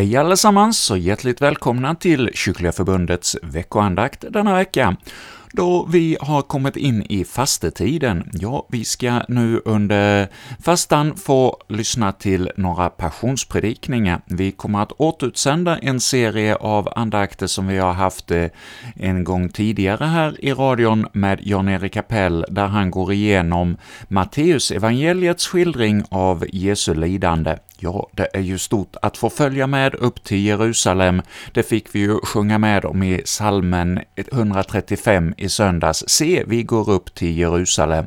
Hej allesammans och hjärtligt välkomna till Kyrkliga Förbundets veckoandakt denna vecka, då vi har kommit in i fastetiden. Ja, vi ska nu under fastan få lyssna till några passionspredikningar. Vi kommer att återutsända en serie av andakter som vi har haft eh, en gång tidigare här i radion med Jan-Erik Kapell, där han går igenom Matteus evangeliets skildring av Jesu lidande. Ja, det är ju stort att få följa med upp till Jerusalem. Det fick vi ju sjunga med om i salmen 135 i söndags. Se, vi går upp till Jerusalem.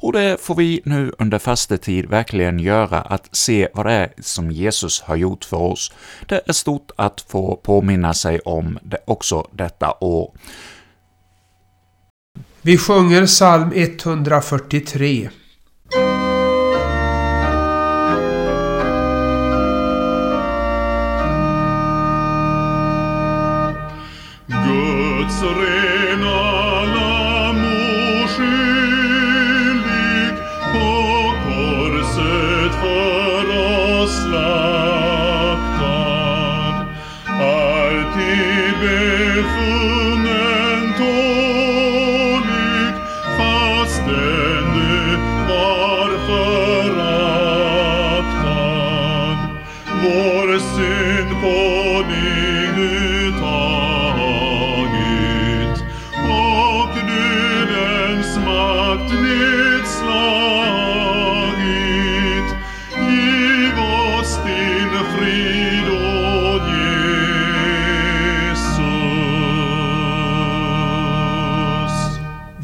Och det får vi nu under fastetid verkligen göra, att se vad det är som Jesus har gjort för oss. Det är stort att få påminna sig om det också detta år. Vi sjunger psalm 143. Oss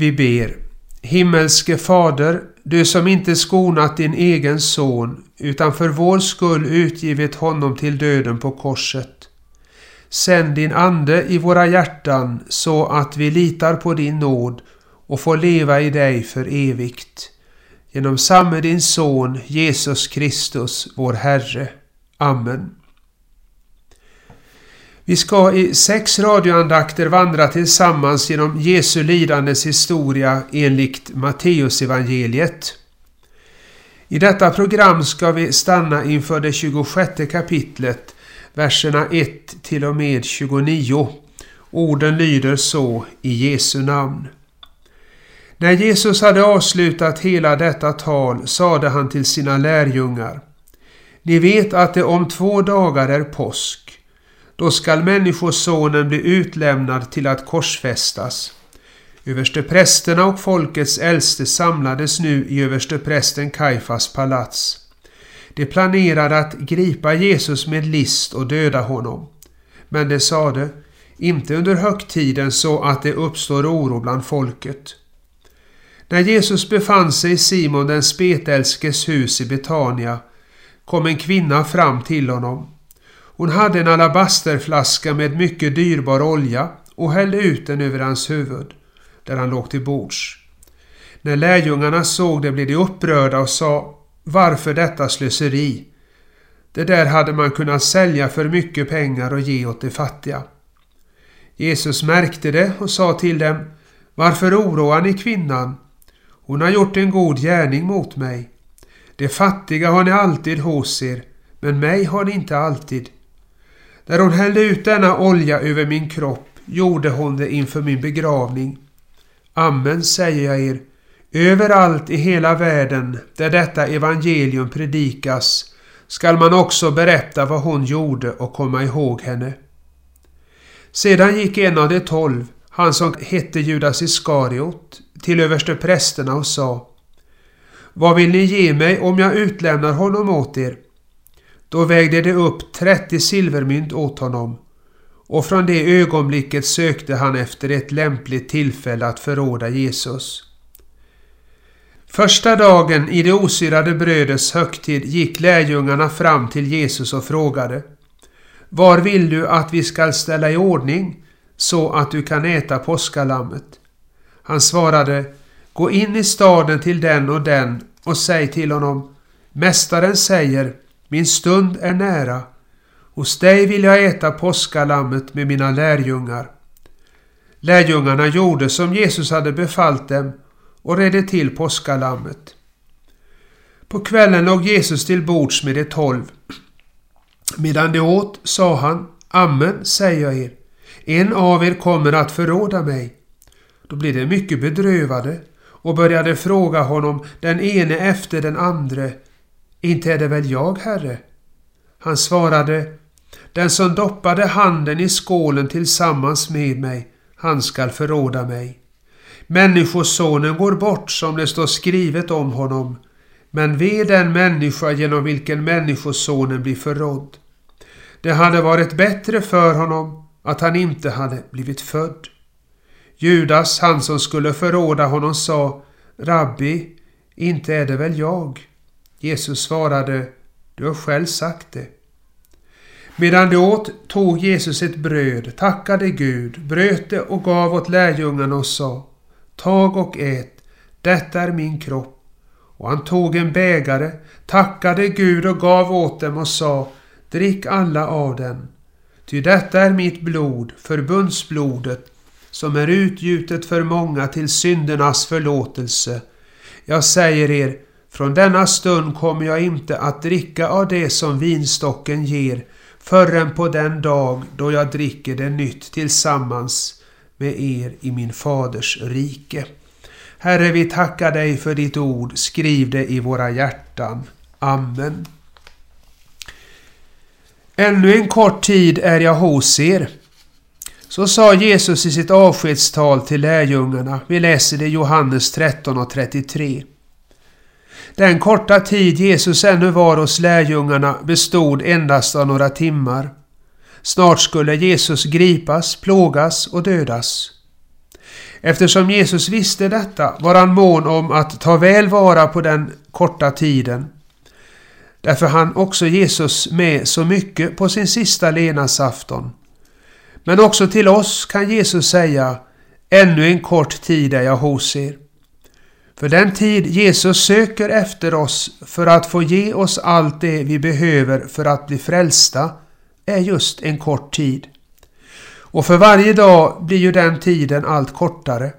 Vi ber. Himmelske Fader, du som inte skonat din egen son, utan för vår skull utgivit honom till döden på korset. Sänd din Ande i våra hjärtan så att vi litar på din nåd och får leva i dig för evigt. Genom samme din Son, Jesus Kristus, vår Herre. Amen. Vi ska i sex radioandakter vandra tillsammans genom Jesu lidandes historia enligt Matteusevangeliet. I detta program ska vi stanna inför det 26 kapitlet, verserna 1 till och med 29. Orden lyder så i Jesu namn. När Jesus hade avslutat hela detta tal sade han till sina lärjungar. Ni vet att det om två dagar är påsk. Då skall Människosonen bli utlämnad till att korsfästas. Översteprästerna och folkets äldste samlades nu i översteprästen Kaifas palats. De planerade att gripa Jesus med list och döda honom. Men de sade, inte under högtiden så att det uppstår oro bland folket. När Jesus befann sig i Simon den spetälskes hus i Betania kom en kvinna fram till honom. Hon hade en alabasterflaska med mycket dyrbar olja och hällde ut den över hans huvud, där han låg till bords. När lärjungarna såg det blev de upprörda och sa Varför detta slöseri? Det där hade man kunnat sälja för mycket pengar och ge åt de fattiga. Jesus märkte det och sa till dem Varför oroar ni kvinnan? Hon har gjort en god gärning mot mig. De fattiga har ni alltid hos er, men mig har ni inte alltid. När hon hällde ut denna olja över min kropp gjorde hon det inför min begravning. Amen säger jag er, överallt i hela världen där detta evangelium predikas skall man också berätta vad hon gjorde och komma ihåg henne. Sedan gick en av de tolv, han som hette Judas Iskariot, till överste prästerna och sa Vad vill ni ge mig om jag utlämnar honom åt er? Då vägde de upp 30 silvermynt åt honom och från det ögonblicket sökte han efter ett lämpligt tillfälle att förråda Jesus. Första dagen i det osyrade brödets högtid gick lärjungarna fram till Jesus och frågade Var vill du att vi skall ställa i ordning så att du kan äta påskalammet? Han svarade Gå in i staden till den och den och säg till honom Mästaren säger min stund är nära. Hos dig vill jag äta påskalammet med mina lärjungar. Lärjungarna gjorde som Jesus hade befallt dem och redde till påskalammet. På kvällen låg Jesus till bords med de tolv. Medan de åt sa han, Amen säger jag er, en av er kommer att förråda mig. Då blev de mycket bedrövade och började fråga honom den ene efter den andre, inte är det väl jag, Herre? Han svarade, Den som doppade handen i skålen tillsammans med mig, han skall förråda mig. Människosonen går bort som det står skrivet om honom, men ve den människa genom vilken Människosonen blir förrådd. Det hade varit bättre för honom att han inte hade blivit född. Judas, han som skulle förråda honom, sa Rabbi, inte är det väl jag? Jesus svarade, du har själv sagt det. Medan de åt tog Jesus ett bröd, tackade Gud, bröt det och gav åt lärjungarna och sa Tag och ät, detta är min kropp. Och han tog en bägare, tackade Gud och gav åt dem och sa Drick alla av den. Ty detta är mitt blod, förbundsblodet, som är utgjutet för många till syndernas förlåtelse. Jag säger er, från denna stund kommer jag inte att dricka av det som vinstocken ger, förrän på den dag då jag dricker det nytt tillsammans med er i min faders rike. Herre, vi tackar dig för ditt ord. Skriv det i våra hjärtan. Amen. Ännu en kort tid är jag hos er. Så sa Jesus i sitt avskedstal till lärjungarna. Vi läser det i Johannes 13 och 33. Den korta tid Jesus ännu var hos lärjungarna bestod endast av några timmar. Snart skulle Jesus gripas, plågas och dödas. Eftersom Jesus visste detta var han mån om att ta väl vara på den korta tiden. Därför han också Jesus med så mycket på sin sista levnadsafton. Men också till oss kan Jesus säga Ännu en kort tid är jag hos er. För den tid Jesus söker efter oss för att få ge oss allt det vi behöver för att bli frälsta är just en kort tid. Och för varje dag blir ju den tiden allt kortare.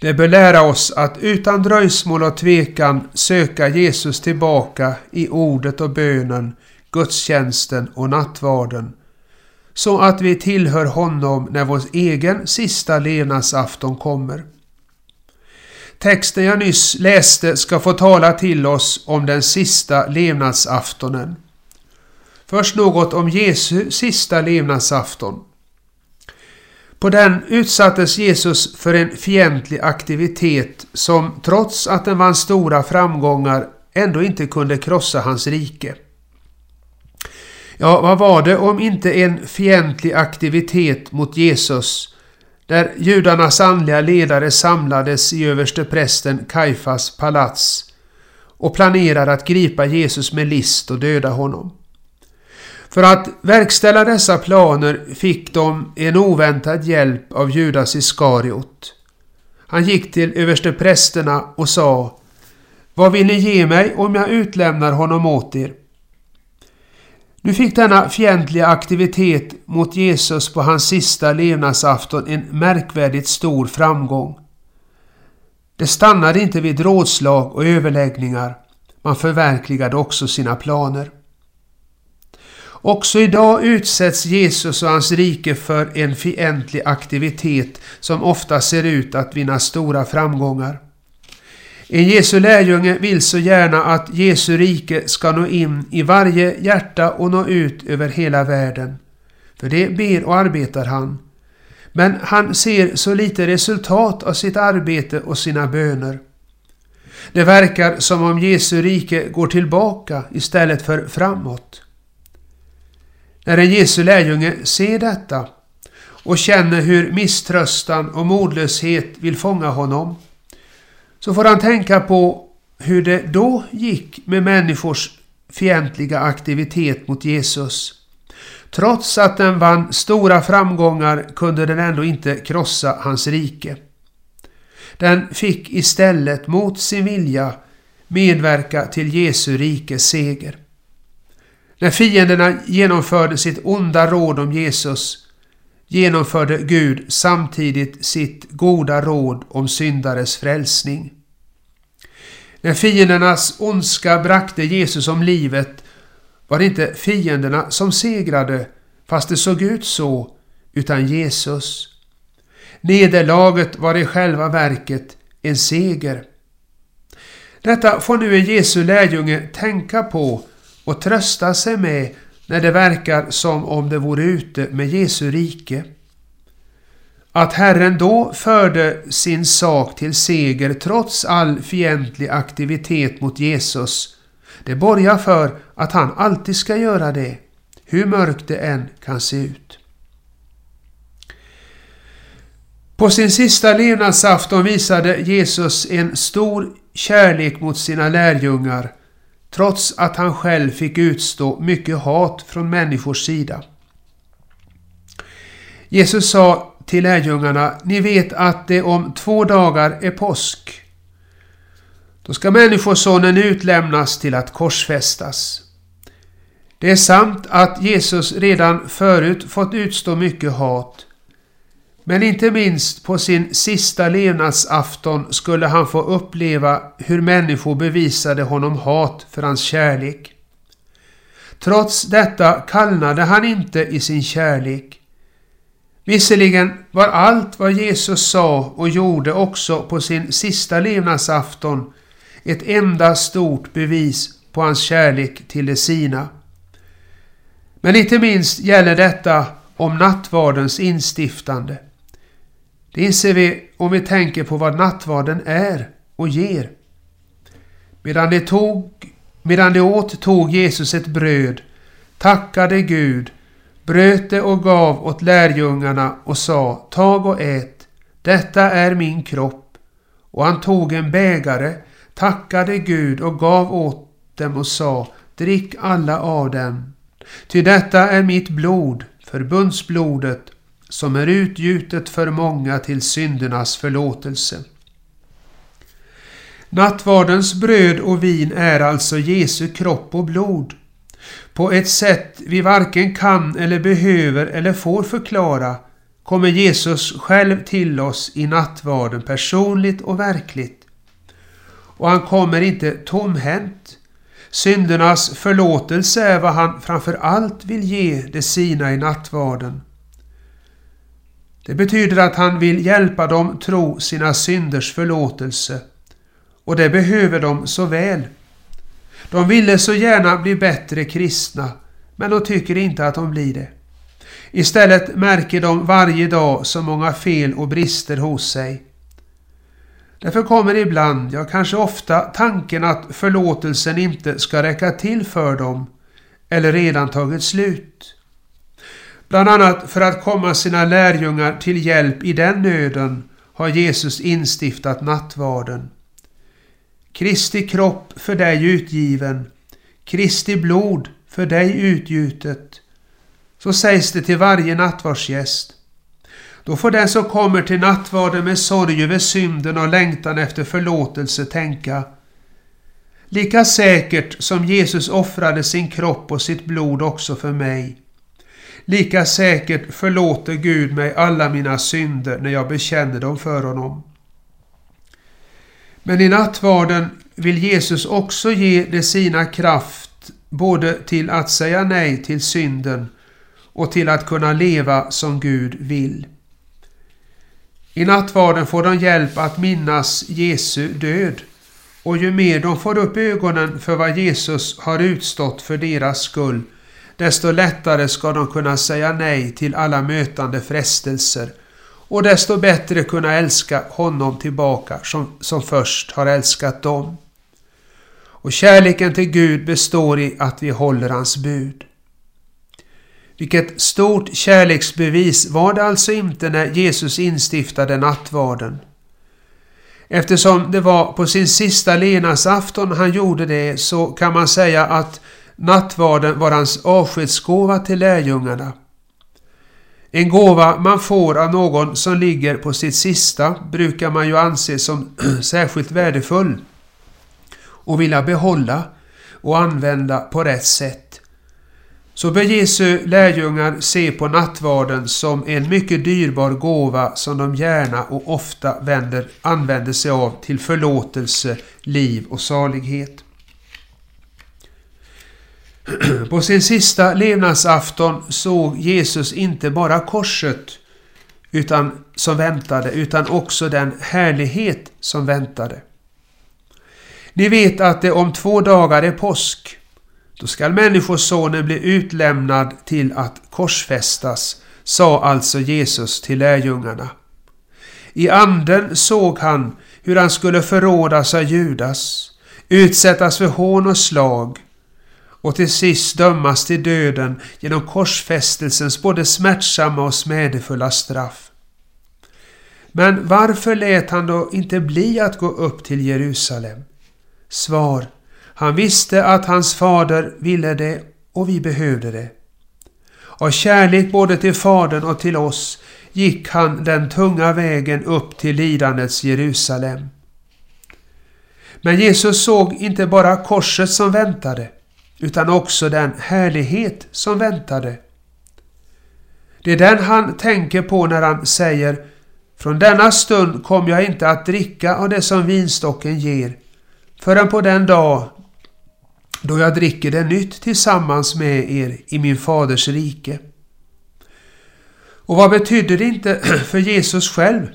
Det bör lära oss att utan dröjsmål och tvekan söka Jesus tillbaka i ordet och bönen, gudstjänsten och nattvarden. Så att vi tillhör honom när vår egen sista levnadsafton kommer. Texten jag nyss läste ska få tala till oss om den sista levnadsaftonen. Först något om Jesu sista levnadsafton. På den utsattes Jesus för en fientlig aktivitet som trots att den vann stora framgångar ändå inte kunde krossa hans rike. Ja, vad var det om inte en fientlig aktivitet mot Jesus där judarnas andliga ledare samlades i översteprästen Kaifas palats och planerade att gripa Jesus med list och döda honom. För att verkställa dessa planer fick de en oväntad hjälp av Judas Iskariot. Han gick till översteprästerna och sa Vad vill ni ge mig om jag utlämnar honom åt er? Nu fick denna fientliga aktivitet mot Jesus på hans sista levnadsafton en märkvärdigt stor framgång. Det stannade inte vid rådslag och överläggningar. Man förverkligade också sina planer. Också idag utsätts Jesus och hans rike för en fientlig aktivitet som ofta ser ut att vinna stora framgångar. En Jesu lärjunge vill så gärna att Jesu rike ska nå in i varje hjärta och nå ut över hela världen. För det ber och arbetar han. Men han ser så lite resultat av sitt arbete och sina böner. Det verkar som om Jesu rike går tillbaka istället för framåt. När en Jesu lärjunge ser detta och känner hur misströstan och modlöshet vill fånga honom så får han tänka på hur det då gick med människors fientliga aktivitet mot Jesus. Trots att den vann stora framgångar kunde den ändå inte krossa hans rike. Den fick istället mot sin vilja medverka till Jesu rikes seger. När fienderna genomförde sitt onda råd om Jesus genomförde Gud samtidigt sitt goda råd om syndares frälsning. När fiendernas ondska brakte Jesus om livet var det inte fienderna som segrade, fast det såg ut så, utan Jesus. Nederlaget var i själva verket en seger. Detta får nu en Jesu lärjunge tänka på och trösta sig med när det verkar som om det vore ute med Jesu rike. Att Herren då förde sin sak till seger trots all fientlig aktivitet mot Jesus, det borgar för att han alltid ska göra det, hur mörkt det än kan se ut. På sin sista levnadsafton visade Jesus en stor kärlek mot sina lärjungar trots att han själv fick utstå mycket hat från människors sida. Jesus sa till lärjungarna, ni vet att det om två dagar är påsk. Då ska Människosonen utlämnas till att korsfästas. Det är sant att Jesus redan förut fått utstå mycket hat. Men inte minst på sin sista levnadsafton skulle han få uppleva hur människor bevisade honom hat för hans kärlek. Trots detta kallnade han inte i sin kärlek. Visserligen var allt vad Jesus sa och gjorde också på sin sista levnadsafton ett enda stort bevis på hans kärlek till de sina. Men inte minst gäller detta om nattvardens instiftande. Det inser vi om vi tänker på vad nattvarden är och ger. Medan de, tog, medan de åt tog Jesus ett bröd, tackade Gud, bröt det och gav åt lärjungarna och sa Tag och ät, detta är min kropp. Och han tog en bägare, tackade Gud och gav åt dem och sa Drick alla av dem. Ty detta är mitt blod, förbundsblodet, som är utgjutet för många till syndernas förlåtelse. Nattvardens bröd och vin är alltså Jesu kropp och blod. På ett sätt vi varken kan eller behöver eller får förklara kommer Jesus själv till oss i nattvarden personligt och verkligt. Och han kommer inte tomhänt. Syndernas förlåtelse är vad han framför allt vill ge de sina i nattvarden. Det betyder att han vill hjälpa dem tro sina synders förlåtelse. Och det behöver de så väl. De ville så gärna bli bättre kristna, men de tycker inte att de blir det. Istället märker de varje dag så många fel och brister hos sig. Därför kommer ibland, ja kanske ofta, tanken att förlåtelsen inte ska räcka till för dem eller redan tagit slut. Bland annat för att komma sina lärjungar till hjälp i den nöden har Jesus instiftat nattvarden. Kristi kropp för dig utgiven, Kristi blod för dig utgjutet. Så sägs det till varje nattvardsgäst. Då får den som kommer till nattvarden med sorg över synden och längtan efter förlåtelse tänka Lika säkert som Jesus offrade sin kropp och sitt blod också för mig Lika säkert förlåter Gud mig alla mina synder när jag bekänner dem för honom. Men i nattvarden vill Jesus också ge det sina kraft både till att säga nej till synden och till att kunna leva som Gud vill. I nattvarden får de hjälp att minnas Jesu död och ju mer de får upp ögonen för vad Jesus har utstått för deras skull desto lättare ska de kunna säga nej till alla mötande frestelser och desto bättre kunna älska honom tillbaka som, som först har älskat dem. Och kärleken till Gud består i att vi håller hans bud. Vilket stort kärleksbevis var det alltså inte när Jesus instiftade nattvarden. Eftersom det var på sin sista levnadsafton han gjorde det så kan man säga att Nattvarden var hans avskedsgåva till lärjungarna. En gåva man får av någon som ligger på sitt sista brukar man ju anse som särskilt värdefull och vilja behålla och använda på rätt sätt. Så bör Jesu lärjungar se på nattvarden som en mycket dyrbar gåva som de gärna och ofta vänder, använder sig av till förlåtelse, liv och salighet. På sin sista levnadsafton såg Jesus inte bara korset utan, som väntade, utan också den härlighet som väntade. Ni vet att det om två dagar är påsk. Då skall Människosonen bli utlämnad till att korsfästas, sa alltså Jesus till lärjungarna. I anden såg han hur han skulle förrådas av Judas, utsättas för hån och slag och till sist dömas till döden genom korsfästelsens både smärtsamma och smädefulla straff. Men varför lät han då inte bli att gå upp till Jerusalem? Svar. Han visste att hans fader ville det och vi behövde det. Av kärlek både till Fadern och till oss gick han den tunga vägen upp till lidandets Jerusalem. Men Jesus såg inte bara korset som väntade, utan också den härlighet som väntade. Det är den han tänker på när han säger Från denna stund kommer jag inte att dricka av det som vinstocken ger, förrän på den dag då jag dricker det nytt tillsammans med er i min faders rike. Och vad betydde det inte för Jesus själv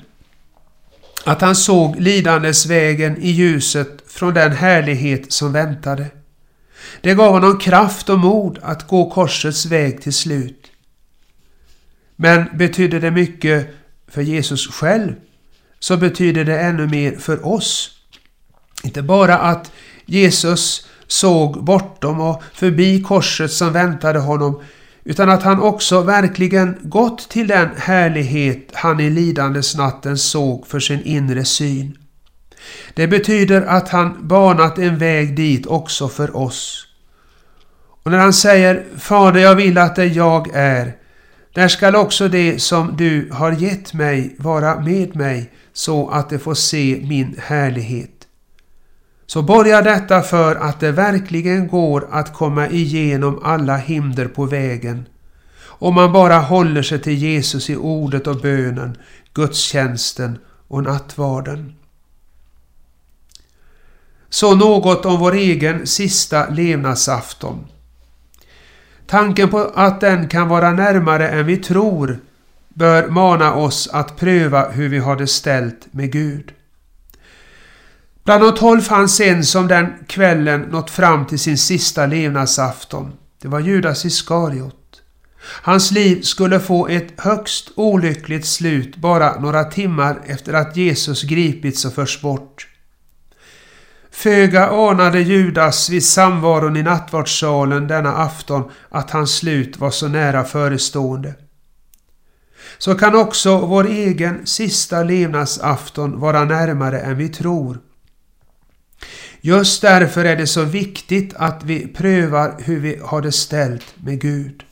att han såg lidandesvägen i ljuset från den härlighet som väntade? Det gav honom kraft och mod att gå korsets väg till slut. Men betydde det mycket för Jesus själv så betyder det ännu mer för oss. Inte bara att Jesus såg bortom och förbi korset som väntade honom utan att han också verkligen gått till den härlighet han i lidandesnatten såg för sin inre syn. Det betyder att han banat en väg dit också för oss. Och när han säger Fader, jag vill att det jag är, där skall också det som du har gett mig vara med mig så att det får se min härlighet. Så borgar detta för att det verkligen går att komma igenom alla hinder på vägen om man bara håller sig till Jesus i ordet och bönen, gudstjänsten och nattvarden. Så något om vår egen sista levnadsafton. Tanken på att den kan vara närmare än vi tror bör mana oss att pröva hur vi har det ställt med Gud. Bland de tolv fanns en som den kvällen nått fram till sin sista levnadsafton. Det var Judas Iskariot. Hans liv skulle få ett högst olyckligt slut bara några timmar efter att Jesus gripits och förts bort. Föga anade Judas vid samvaron i nattvardssalen denna afton att hans slut var så nära förestående. Så kan också vår egen sista levnadsafton vara närmare än vi tror. Just därför är det så viktigt att vi prövar hur vi har det ställt med Gud.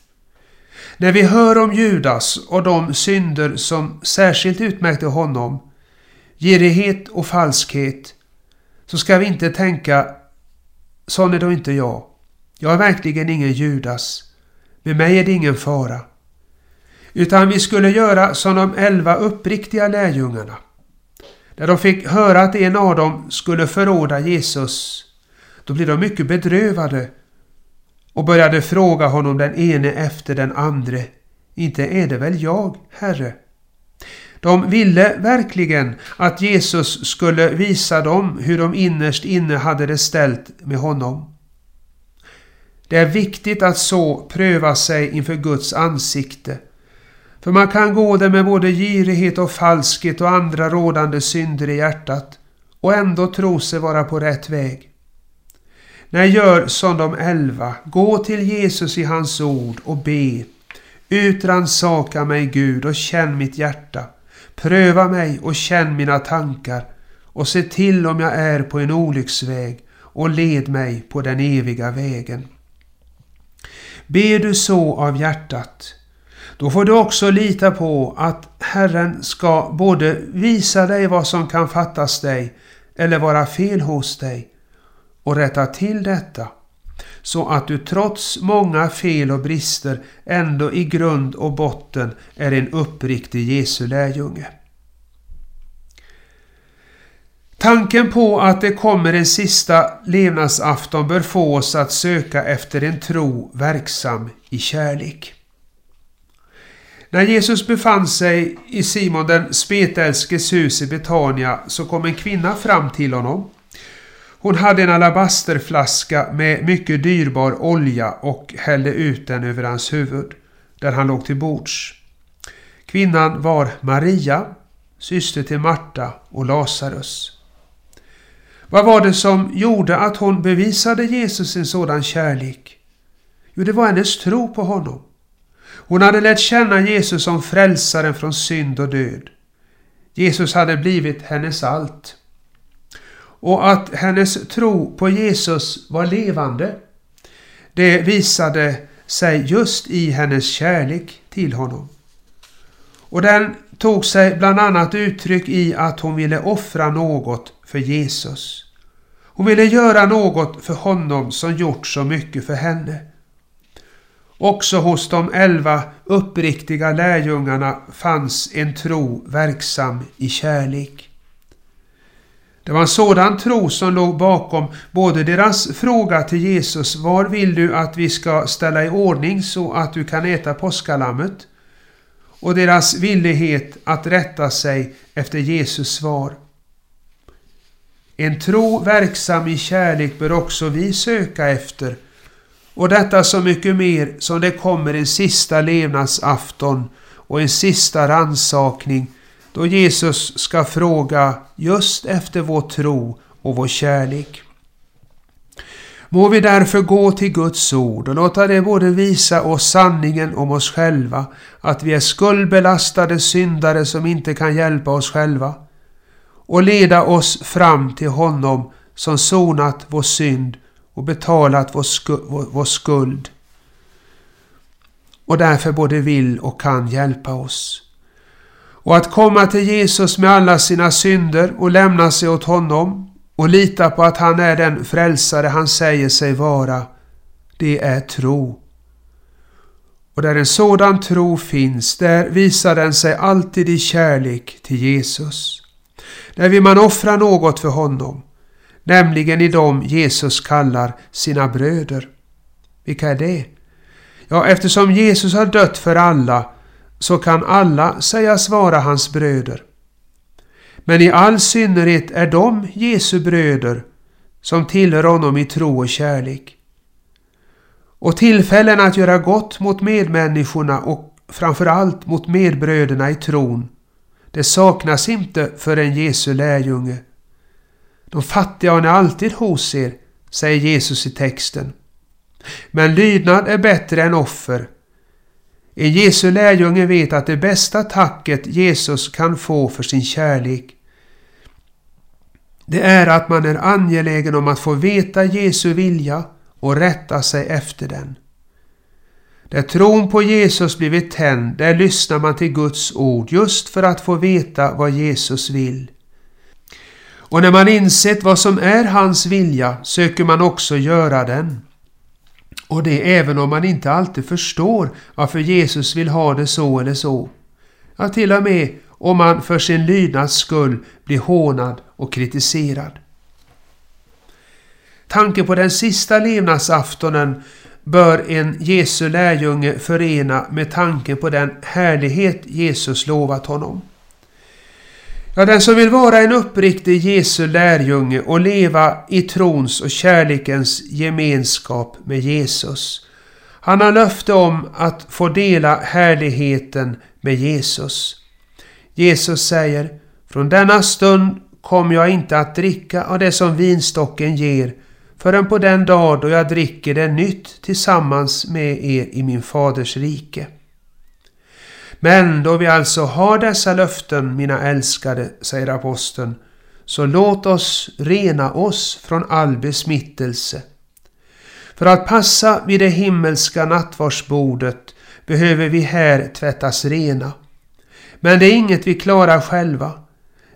När vi hör om Judas och de synder som särskilt utmärkte honom, girighet och falskhet, så ska vi inte tänka Sån är då inte jag. Jag är verkligen ingen Judas. Med mig är det ingen fara. Utan vi skulle göra som de elva uppriktiga lärjungarna. När de fick höra att en av dem skulle förråda Jesus, då blev de mycket bedrövade och började fråga honom den ene efter den andre. Inte är det väl jag, Herre? De ville verkligen att Jesus skulle visa dem hur de innerst inne hade det ställt med honom. Det är viktigt att så pröva sig inför Guds ansikte. För man kan gå där med både girighet och falskhet och andra rådande synder i hjärtat och ändå tro sig vara på rätt väg. Nej, gör som de elva. Gå till Jesus i hans ord och be. Utransaka mig Gud och känn mitt hjärta. Pröva mig och känn mina tankar och se till om jag är på en olycksväg och led mig på den eviga vägen. Ber du så av hjärtat, då får du också lita på att Herren ska både visa dig vad som kan fattas dig eller vara fel hos dig och rätta till detta så att du trots många fel och brister ändå i grund och botten är en uppriktig Jesu lärjunge. Tanken på att det kommer en sista levnadsafton bör få oss att söka efter en tro verksam i kärlek. När Jesus befann sig i Simon den spetälskes hus i Betania så kom en kvinna fram till honom. Hon hade en alabasterflaska med mycket dyrbar olja och hällde ut den över hans huvud, där han låg till bords. Kvinnan var Maria, syster till Marta och Lazarus. Vad var det som gjorde att hon bevisade Jesus en sådan kärlek? Jo, det var hennes tro på honom. Hon hade lärt känna Jesus som frälsaren från synd och död. Jesus hade blivit hennes allt. Och att hennes tro på Jesus var levande, det visade sig just i hennes kärlek till honom. Och den tog sig bland annat uttryck i att hon ville offra något för Jesus. Hon ville göra något för honom som gjort så mycket för henne. Också hos de elva uppriktiga lärjungarna fanns en tro verksam i kärlek. Det var en sådan tro som låg bakom både deras fråga till Jesus Var vill du att vi ska ställa i ordning så att du kan äta påskalammet? Och deras villighet att rätta sig efter Jesus svar. En tro verksam i kärlek bör också vi söka efter och detta så mycket mer som det kommer en sista levnadsafton och en sista ransakning då Jesus ska fråga just efter vår tro och vår kärlek. Må vi därför gå till Guds ord och låta det både visa oss sanningen om oss själva, att vi är skuldbelastade syndare som inte kan hjälpa oss själva, och leda oss fram till honom som sonat vår synd och betalat vår, sku vår, skuld och därför både vill och kan hjälpa oss. Och att komma till Jesus med alla sina synder och lämna sig åt honom och lita på att han är den frälsare han säger sig vara, det är tro. Och där en sådan tro finns, där visar den sig alltid i kärlek till Jesus. Där vill man offra något för honom nämligen i dem Jesus kallar sina bröder. Vilka är det? Ja, eftersom Jesus har dött för alla så kan alla sägas vara hans bröder. Men i all synnerhet är de Jesu bröder som tillhör honom i tro och kärlek. Och tillfällen att göra gott mot medmänniskorna och framförallt mot medbröderna i tron, det saknas inte för en Jesu lärjunge. De fattiga har ni alltid hos er, säger Jesus i texten. Men lydnad är bättre än offer. En Jesu lärjunge vet att det bästa tacket Jesus kan få för sin kärlek det är att man är angelägen om att få veta Jesu vilja och rätta sig efter den. Där tron på Jesus blivit tänd, där lyssnar man till Guds ord just för att få veta vad Jesus vill. Och när man insett vad som är hans vilja söker man också göra den. Och det även om man inte alltid förstår varför Jesus vill ha det så eller så. Ja, till och med om man för sin lydnads skull blir hånad och kritiserad. Tanken på den sista levnadsaftonen bör en Jesu lärjunge förena med tanken på den härlighet Jesus lovat honom. Ja, den som vill vara en uppriktig Jesu lärjunge och leva i trons och kärlekens gemenskap med Jesus. Han har löfte om att få dela härligheten med Jesus. Jesus säger, från denna stund kommer jag inte att dricka av det som vinstocken ger förrän på den dag då jag dricker det nytt tillsammans med er i min faders rike. Men då vi alltså har dessa löften, mina älskade, säger aposteln, så låt oss rena oss från all besmittelse. För att passa vid det himmelska nattvardsbordet behöver vi här tvättas rena. Men det är inget vi klarar själva.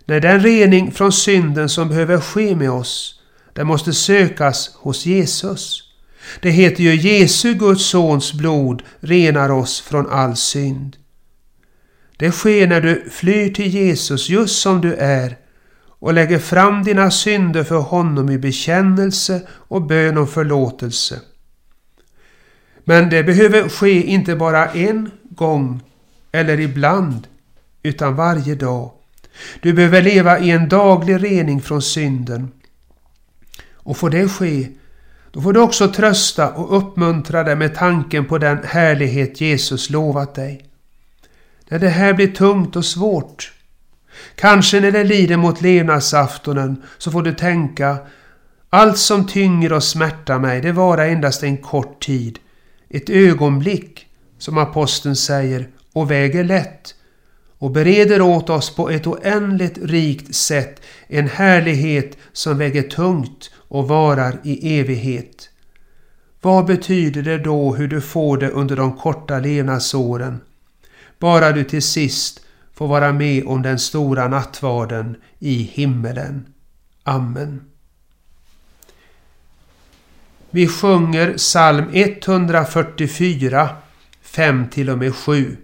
Nej, den rening från synden som behöver ske med oss, den måste sökas hos Jesus. Det heter ju Jesu, Guds sons blod, renar oss från all synd. Det sker när du flyr till Jesus just som du är och lägger fram dina synder för honom i bekännelse och bön om förlåtelse. Men det behöver ske inte bara en gång eller ibland, utan varje dag. Du behöver leva i en daglig rening från synden. Och får det ske, då får du också trösta och uppmuntra dig med tanken på den härlighet Jesus lovat dig. När det här blir tungt och svårt, kanske när det lider mot levnadsaftonen, så får du tänka allt som tynger och smärtar mig, det varar endast en kort tid. Ett ögonblick, som aposteln säger, och väger lätt och bereder åt oss på ett oändligt rikt sätt en härlighet som väger tungt och varar i evighet. Vad betyder det då hur du får det under de korta levnadsåren? Bara du till sist får vara med om den stora nattvarden i himmelen. Amen. Vi sjunger psalm 144, 5 till och med 7.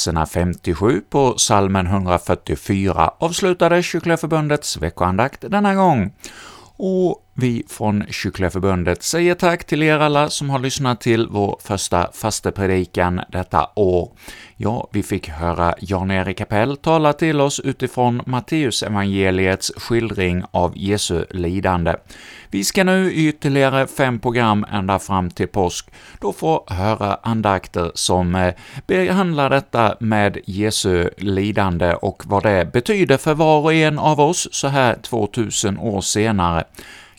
Verserna 57 på salmen 144 avslutade Kycklingeförbundets veckoandakt denna gång. Och vi från Kycklingeförbundet säger tack till er alla som har lyssnat till vår första fastepredikan detta år. Ja, vi fick höra Jan-Erik Kapell tala till oss utifrån Matteusevangeliets skildring av Jesu lidande. Vi ska nu i ytterligare fem program ända fram till påsk då få höra andakter som eh, behandlar detta med Jesu lidande och vad det betyder för var och en av oss så här 2000 år senare.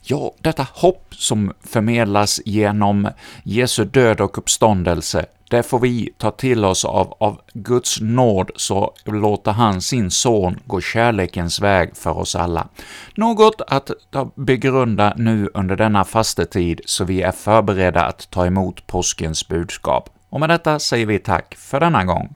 Ja, detta hopp som förmedlas genom Jesu död och uppståndelse, det får vi ta till oss av, av Guds nåd, så låter han sin son gå kärlekens väg för oss alla. Något att begrunda nu under denna fastetid, så vi är förberedda att ta emot påskens budskap. Och med detta säger vi tack för denna gång.